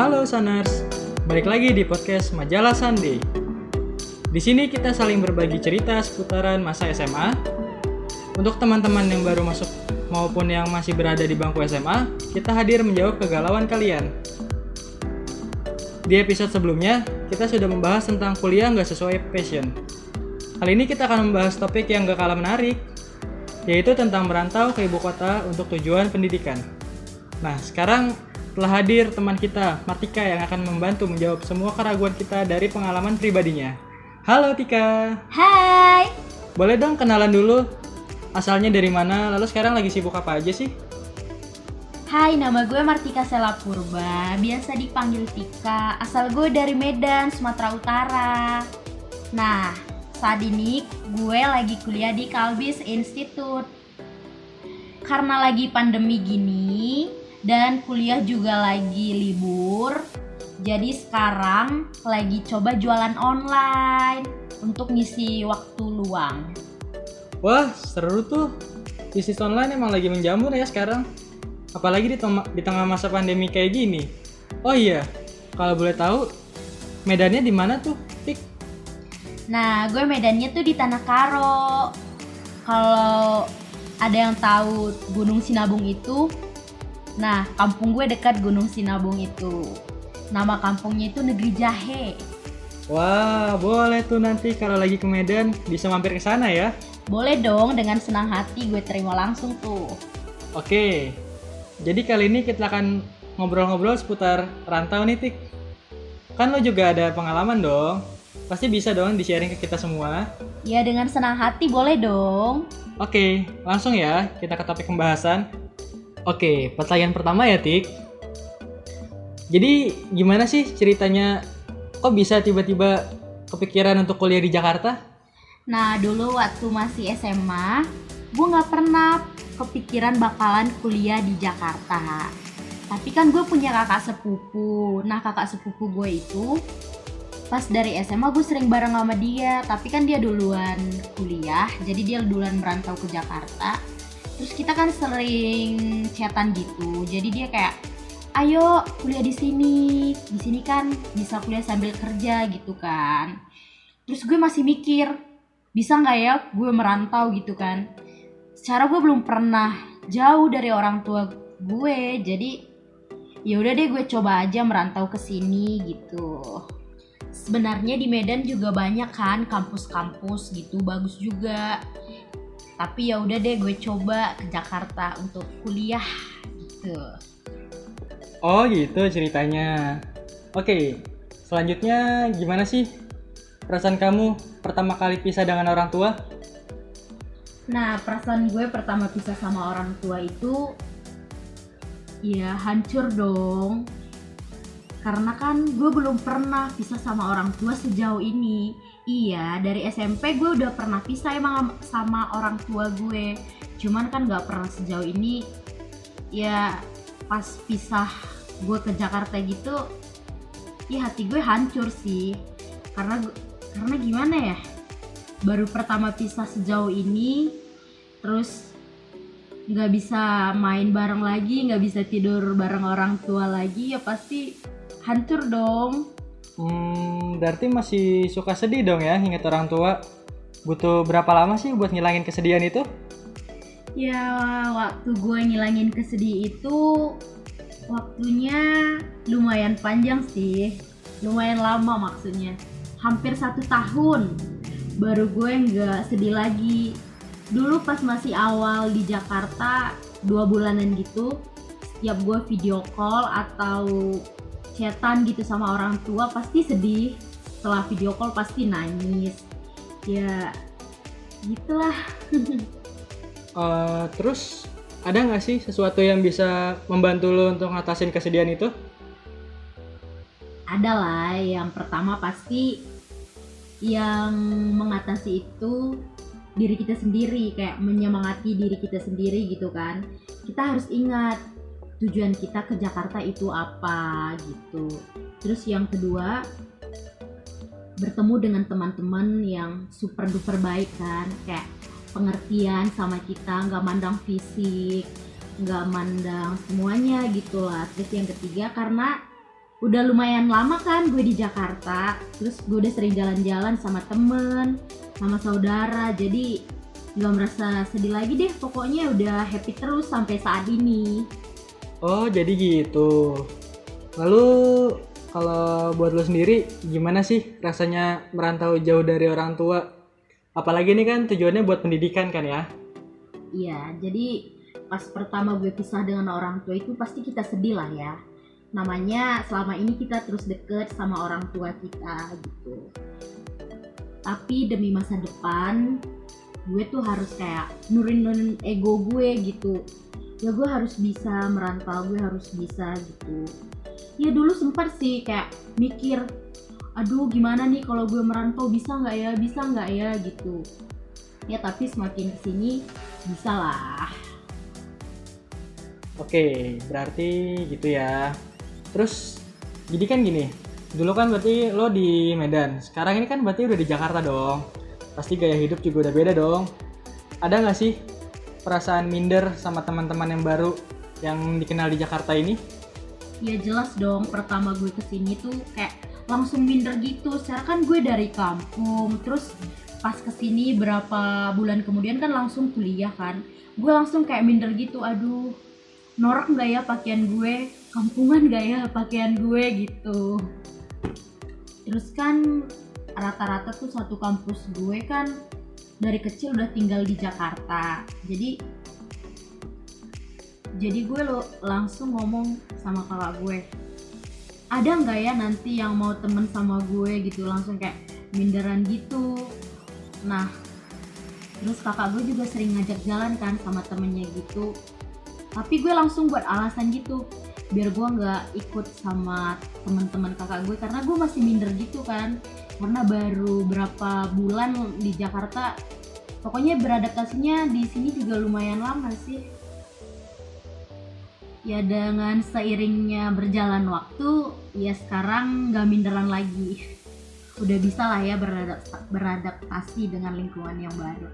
Halo Saners, balik lagi di podcast Majalah Sunday. Di sini kita saling berbagi cerita seputaran masa SMA. Untuk teman-teman yang baru masuk maupun yang masih berada di bangku SMA, kita hadir menjawab kegalauan kalian. Di episode sebelumnya, kita sudah membahas tentang kuliah nggak sesuai passion. Kali ini kita akan membahas topik yang gak kalah menarik, yaitu tentang merantau ke ibu kota untuk tujuan pendidikan. Nah, sekarang telah hadir teman kita, Martika yang akan membantu menjawab semua keraguan kita dari pengalaman pribadinya. Halo Tika, Hai, boleh dong kenalan dulu asalnya dari mana, lalu sekarang lagi sibuk apa aja sih? hai nama gue Martika Sela Purba, biasa dipanggil Tika, asal gue dari Medan, Sumatera Utara. Nah, saat ini gue lagi kuliah di Kalbis Institute. Karena lagi pandemi gini dan kuliah juga lagi libur, jadi sekarang lagi coba jualan online untuk ngisi waktu luang. Wah, seru tuh. Bisnis online emang lagi menjamur ya sekarang. Apalagi di, di tengah masa pandemi kayak gini. Oh iya, kalau boleh tahu, medannya di mana tuh? Nah, gue medannya tuh di Tanah Karo. Kalau ada yang tahu Gunung Sinabung itu, nah kampung gue dekat Gunung Sinabung itu. Nama kampungnya itu Negeri Jahe. Wah, boleh tuh nanti kalau lagi ke Medan bisa mampir ke sana ya. Boleh dong, dengan senang hati gue terima langsung tuh. Oke, jadi kali ini kita akan ngobrol-ngobrol seputar rantau nih, Tik. Kan lo juga ada pengalaman dong. Pasti bisa dong di-sharing ke kita semua. Ya dengan senang hati boleh dong. Oke, langsung ya kita ke topik pembahasan. Oke, pertanyaan pertama ya, Tik. Jadi gimana sih ceritanya kok bisa tiba-tiba kepikiran untuk kuliah di Jakarta? Nah dulu waktu masih SMA, gue nggak pernah kepikiran bakalan kuliah di Jakarta. Tapi kan gue punya kakak sepupu. Nah kakak sepupu gue itu pas dari SMA gue sering bareng sama dia. Tapi kan dia duluan kuliah, jadi dia duluan merantau ke Jakarta. Terus kita kan sering chatan gitu. Jadi dia kayak, ayo kuliah di sini. Di sini kan bisa kuliah sambil kerja gitu kan. Terus gue masih mikir, bisa nggak ya gue merantau gitu kan secara gue belum pernah jauh dari orang tua gue jadi ya udah deh gue coba aja merantau ke sini gitu sebenarnya di Medan juga banyak kan kampus-kampus gitu bagus juga tapi ya udah deh gue coba ke Jakarta untuk kuliah gitu Oh gitu ceritanya. Oke, selanjutnya gimana sih perasaan kamu pertama kali pisah dengan orang tua? Nah, perasaan gue pertama pisah sama orang tua itu ya hancur dong. Karena kan gue belum pernah pisah sama orang tua sejauh ini. Iya, dari SMP gue udah pernah pisah emang sama orang tua gue. Cuman kan gak pernah sejauh ini. Ya, pas pisah gue ke Jakarta gitu, ya hati gue hancur sih. Karena karena gimana ya? baru pertama pisah sejauh ini terus nggak bisa main bareng lagi nggak bisa tidur bareng orang tua lagi ya pasti hancur dong Hmm, berarti masih suka sedih dong ya ingat orang tua. Butuh berapa lama sih buat ngilangin kesedihan itu? ya waktu gue ngilangin kesedih itu waktunya lumayan panjang sih lumayan lama maksudnya hampir satu tahun baru gue nggak sedih lagi dulu pas masih awal di Jakarta dua bulanan gitu setiap gue video call atau chatan gitu sama orang tua pasti sedih. Setelah video call pasti nangis. Ya gitulah. Eh, terus ada nggak sih sesuatu yang bisa membantu lo untuk ngatasin kesedihan itu? ada lah. Yang pertama pasti yang mengatasi itu diri kita sendiri. Kayak menyemangati diri kita sendiri gitu kan. Kita harus ingat tujuan kita ke Jakarta itu apa gitu. Terus yang kedua bertemu dengan teman-teman yang super duper baik kan. Kayak pengertian sama kita nggak mandang fisik nggak mandang semuanya gitu lah. Terus yang ketiga karena udah lumayan lama kan gue di Jakarta terus gue udah sering jalan-jalan sama temen sama saudara jadi nggak merasa sedih lagi deh. Pokoknya udah happy terus sampai saat ini Oh, jadi gitu. Lalu kalau buat lo sendiri gimana sih rasanya merantau jauh dari orang tua? Apalagi ini kan tujuannya buat pendidikan kan ya? Iya, jadi pas pertama gue pisah dengan orang tua itu pasti kita sedih lah ya. Namanya selama ini kita terus deket sama orang tua kita gitu. Tapi demi masa depan, gue tuh harus kayak nurin-nurin ego gue gitu. Ya gue harus bisa merantau, gue harus bisa gitu. Ya dulu sempat sih kayak mikir, aduh gimana nih kalau gue merantau bisa nggak ya, bisa nggak ya gitu. Ya tapi semakin ke sini bisa lah. Oke, berarti gitu ya. Terus jadi kan gini, dulu kan berarti lo di Medan, sekarang ini kan berarti udah di Jakarta dong. Pasti gaya hidup juga udah beda dong. Ada nggak sih perasaan minder sama teman-teman yang baru yang dikenal di Jakarta ini? Ya jelas dong, pertama gue ke sini tuh kayak langsung minder gitu. Secara kan gue dari kampung, terus pas ke sini berapa bulan kemudian kan langsung kuliah kan. Gue langsung kayak minder gitu, aduh norak nggak ya pakaian gue, kampungan nggak ya pakaian gue gitu. Terus kan rata-rata tuh satu kampus gue kan dari kecil udah tinggal di Jakarta. Jadi jadi gue lo langsung ngomong sama kakak gue ada nggak ya nanti yang mau temen sama gue gitu? Langsung kayak minderan gitu. Nah terus kakak gue juga sering ngajak jalan kan sama temennya gitu. Tapi gue langsung buat alasan gitu biar gue nggak ikut sama teman-teman kakak gue karena gue masih minder gitu kan karena baru berapa bulan di Jakarta pokoknya beradaptasinya di sini juga lumayan lama sih. Ya dengan seiringnya berjalan waktu ya sekarang nggak minderan lagi. Udah bisa lah ya beradap- beradaptasi dengan lingkungan yang baru.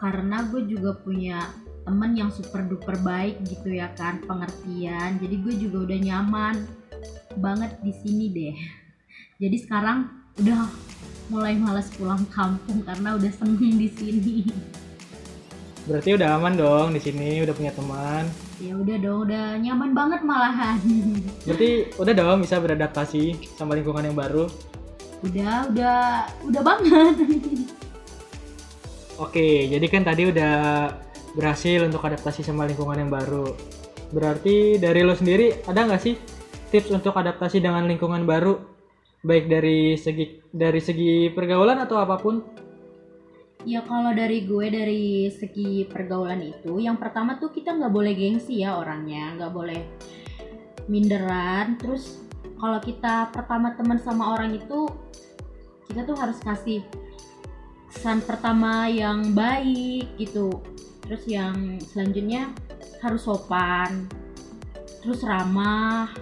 Karena gue juga punya temen yang super duper baik gitu ya kan pengertian. Jadi gue juga udah nyaman banget di sini deh jadi sekarang udah mulai malas pulang kampung karena udah seneng di sini Berarti udah aman dong di sini, udah punya teman. ya udah dong udah nyaman banget malahan Berarti udah dong bisa beradaptasi sama lingkungan yang baru. udah udah udah banget Oke, jadi kan tadi udah berhasil untuk adaptasi sama lingkungan yang baru. Berarti dari lo sendiri ada nggak sih tips untuk adaptasi dengan lingkungan baru, baik dari segi dari segi pergaulan atau apa pun? ya kalau dari gue dari segi pergaulan itu yang pertama tuh kita nggak boleh gengsi ya orangnya nggak boleh minderan. Terus kalau kita pertama teman sama orang itu kita tuh harus kasih kesan pertama yang baik gitu. Terus yang selanjutnya harus sopan terus ramah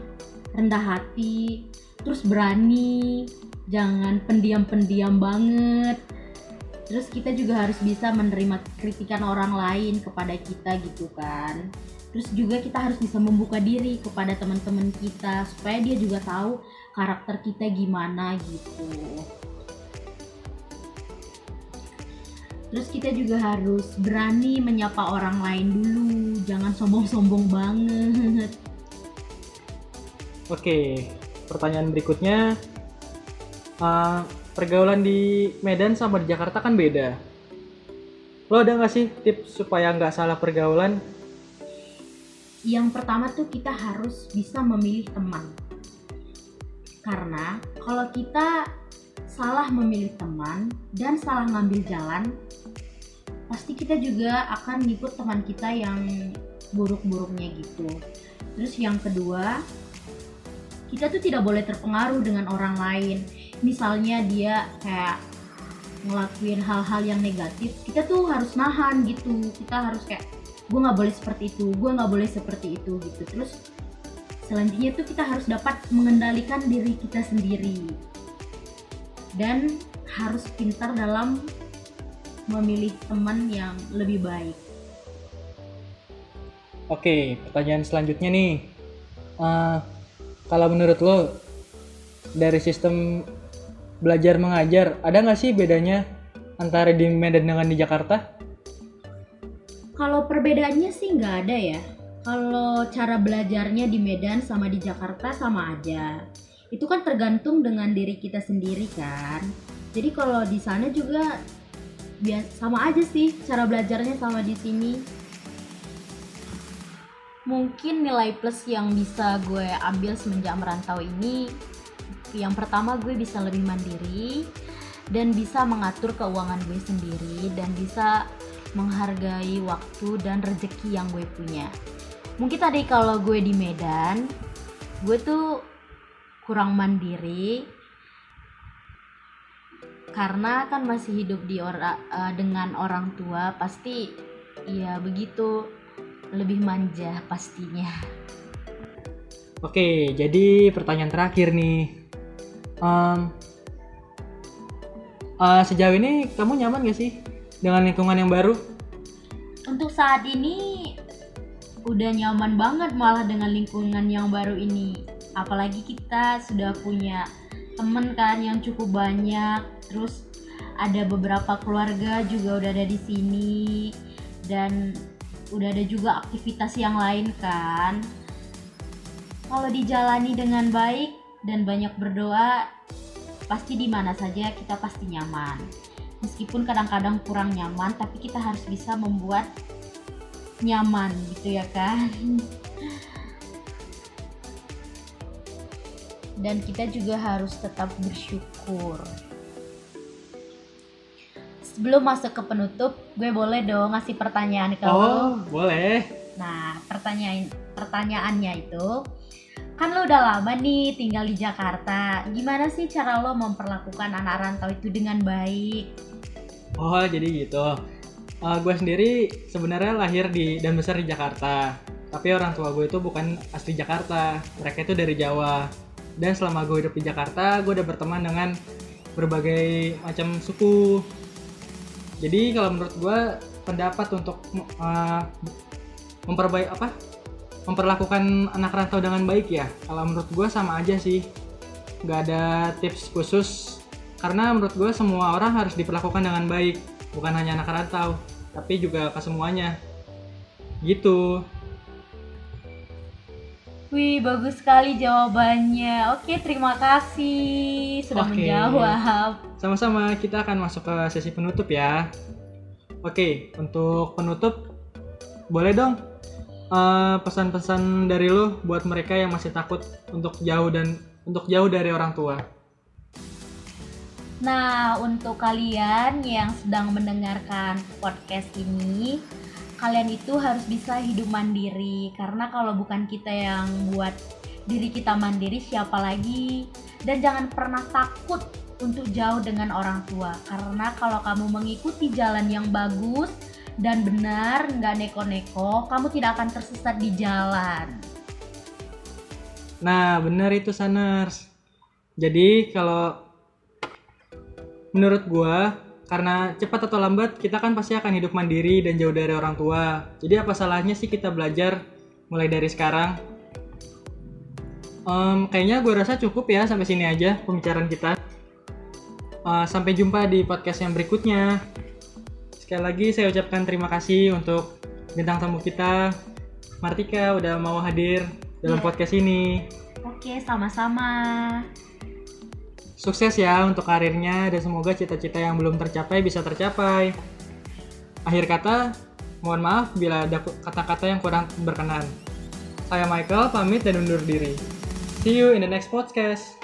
rendah hati terus berani jangan pendiam-pendiam banget. Terus kita juga harus bisa menerima kritikan orang lain kepada kita gitu kan. Terus juga kita harus bisa membuka diri kepada teman-teman kita supaya dia juga tahu karakter kita gimana gitu. Terus kita juga harus berani menyapa orang lain dulu jangan sombong-sombong banget Oke, pertanyaan berikutnya, uh, pergaulan di Medan sama di Jakarta kan beda. Lo ada nggak sih tips supaya nggak salah pergaulan? yang pertama tuh kita harus bisa memilih teman karena kalau kita salah memilih teman dan salah ngambil jalan pasti kita juga akan ngikut teman kita yang buruk-buruknya gitu terus yang kedua kita tuh tidak boleh terpengaruh dengan orang lain misalnya dia kayak ngelakuin hal-hal yang negatif kita tuh harus nahan gitu kita harus kayak gue nggak boleh seperti itu gue nggak boleh seperti itu gitu terus selanjutnya tuh kita harus dapat mengendalikan diri kita sendiri dan harus pintar dalam memilih teman yang lebih baik. Oke, pertanyaan selanjutnya nih. Uh, kalau menurut lo dari sistem belajar mengajar ada nggak sih bedanya antara di Medan dengan di Jakarta? Kalau perbedaannya sih nggak ada ya. Kalau cara belajarnya di Medan sama di Jakarta sama aja. Itu kan tergantung dengan diri kita sendiri kan. Jadi kalau di sana juga sama aja sih cara belajarnya sama di sini mungkin nilai plus yang bisa gue ambil semenjak merantau ini yang pertama gue bisa lebih mandiri dan bisa mengatur keuangan gue sendiri dan bisa menghargai waktu dan rezeki yang gue punya. Mungkin tadi kalau gue di Medan gue tuh kurang mandiri karena kan masih hidup di ora, uh, dengan orang tua pasti ya begitu lebih manja pastinya. Oke, jadi pertanyaan terakhir nih. Um, uh, sejauh ini kamu nyaman gak sih dengan lingkungan yang baru? Untuk saat ini udah nyaman banget malah dengan lingkungan yang baru ini. Apalagi kita sudah punya temen kan yang cukup banyak, terus ada beberapa keluarga juga udah ada di sini dan udah ada juga aktivitas yang lain kan. Kalau dijalani dengan baik dan banyak berdoa pasti di mana saja kita pasti nyaman. Meskipun kadang-kadang kurang nyaman tapi kita harus bisa membuat nyaman gitu ya kan. Dan kita juga harus tetap bersyukur sebelum masuk ke penutup, gue boleh dong ngasih pertanyaan ke oh, lo. Oh, boleh. Nah, pertanyaan pertanyaannya itu, kan lo udah lama nih tinggal di Jakarta. Gimana sih cara lo memperlakukan anak rantau itu dengan baik? Oh, jadi gitu. Uh, gue sendiri sebenarnya lahir di dan besar di Jakarta. Tapi orang tua gue itu bukan asli Jakarta. Mereka itu dari Jawa. Dan selama gue hidup di Jakarta, gue udah berteman dengan berbagai macam suku jadi kalau menurut gue pendapat untuk uh, memperbaik apa memperlakukan anak rantau dengan baik ya kalau menurut gue sama aja sih. Nggak ada tips khusus karena menurut gue semua orang harus diperlakukan dengan baik bukan hanya anak rantau tapi juga ke semuanya. Gitu Wih, bagus sekali jawabannya. Oke, terima kasih sudah Oke. menjawab. Sama-sama, kita akan masuk ke sesi penutup ya. Oke, untuk penutup, boleh dong eh, pesan-pesan dari lo buat mereka yang masih takut untuk jauh dan untuk jauh dari orang tua. Nah, untuk kalian yang sedang mendengarkan podcast ini, kalian itu harus bisa hidup mandiri. Karena kalau bukan kita yang buat diri kita mandiri siapa lagi? Dan jangan pernah takut untuk jauh dengan orang tua. Karena kalau kamu mengikuti jalan yang bagus dan benar nggak neko-neko kamu tidak akan tersesat di jalan. Nah benar itu Saners. Jadi kalau menurut gua karena cepat atau lambat kita kan pasti akan hidup mandiri dan jauh dari orang tua. Jadi apa salahnya sih kita belajar mulai dari sekarang? Um, kayaknya gue rasa cukup ya sampai sini aja pembicaraan kita. Uh, sampai jumpa di podcast yang berikutnya. Sekali lagi saya ucapkan terima kasih untuk bintang tamu kita, Martika udah mau hadir dalam yeah. podcast ini. Oke, sama-sama. Sukses ya untuk karirnya dan semoga cita-cita yang belum tercapai bisa tercapai. Akhir kata, mohon maaf bila ada kata-kata yang kurang berkenan. Saya Michael, pamit dan undur diri. See you in the next podcast.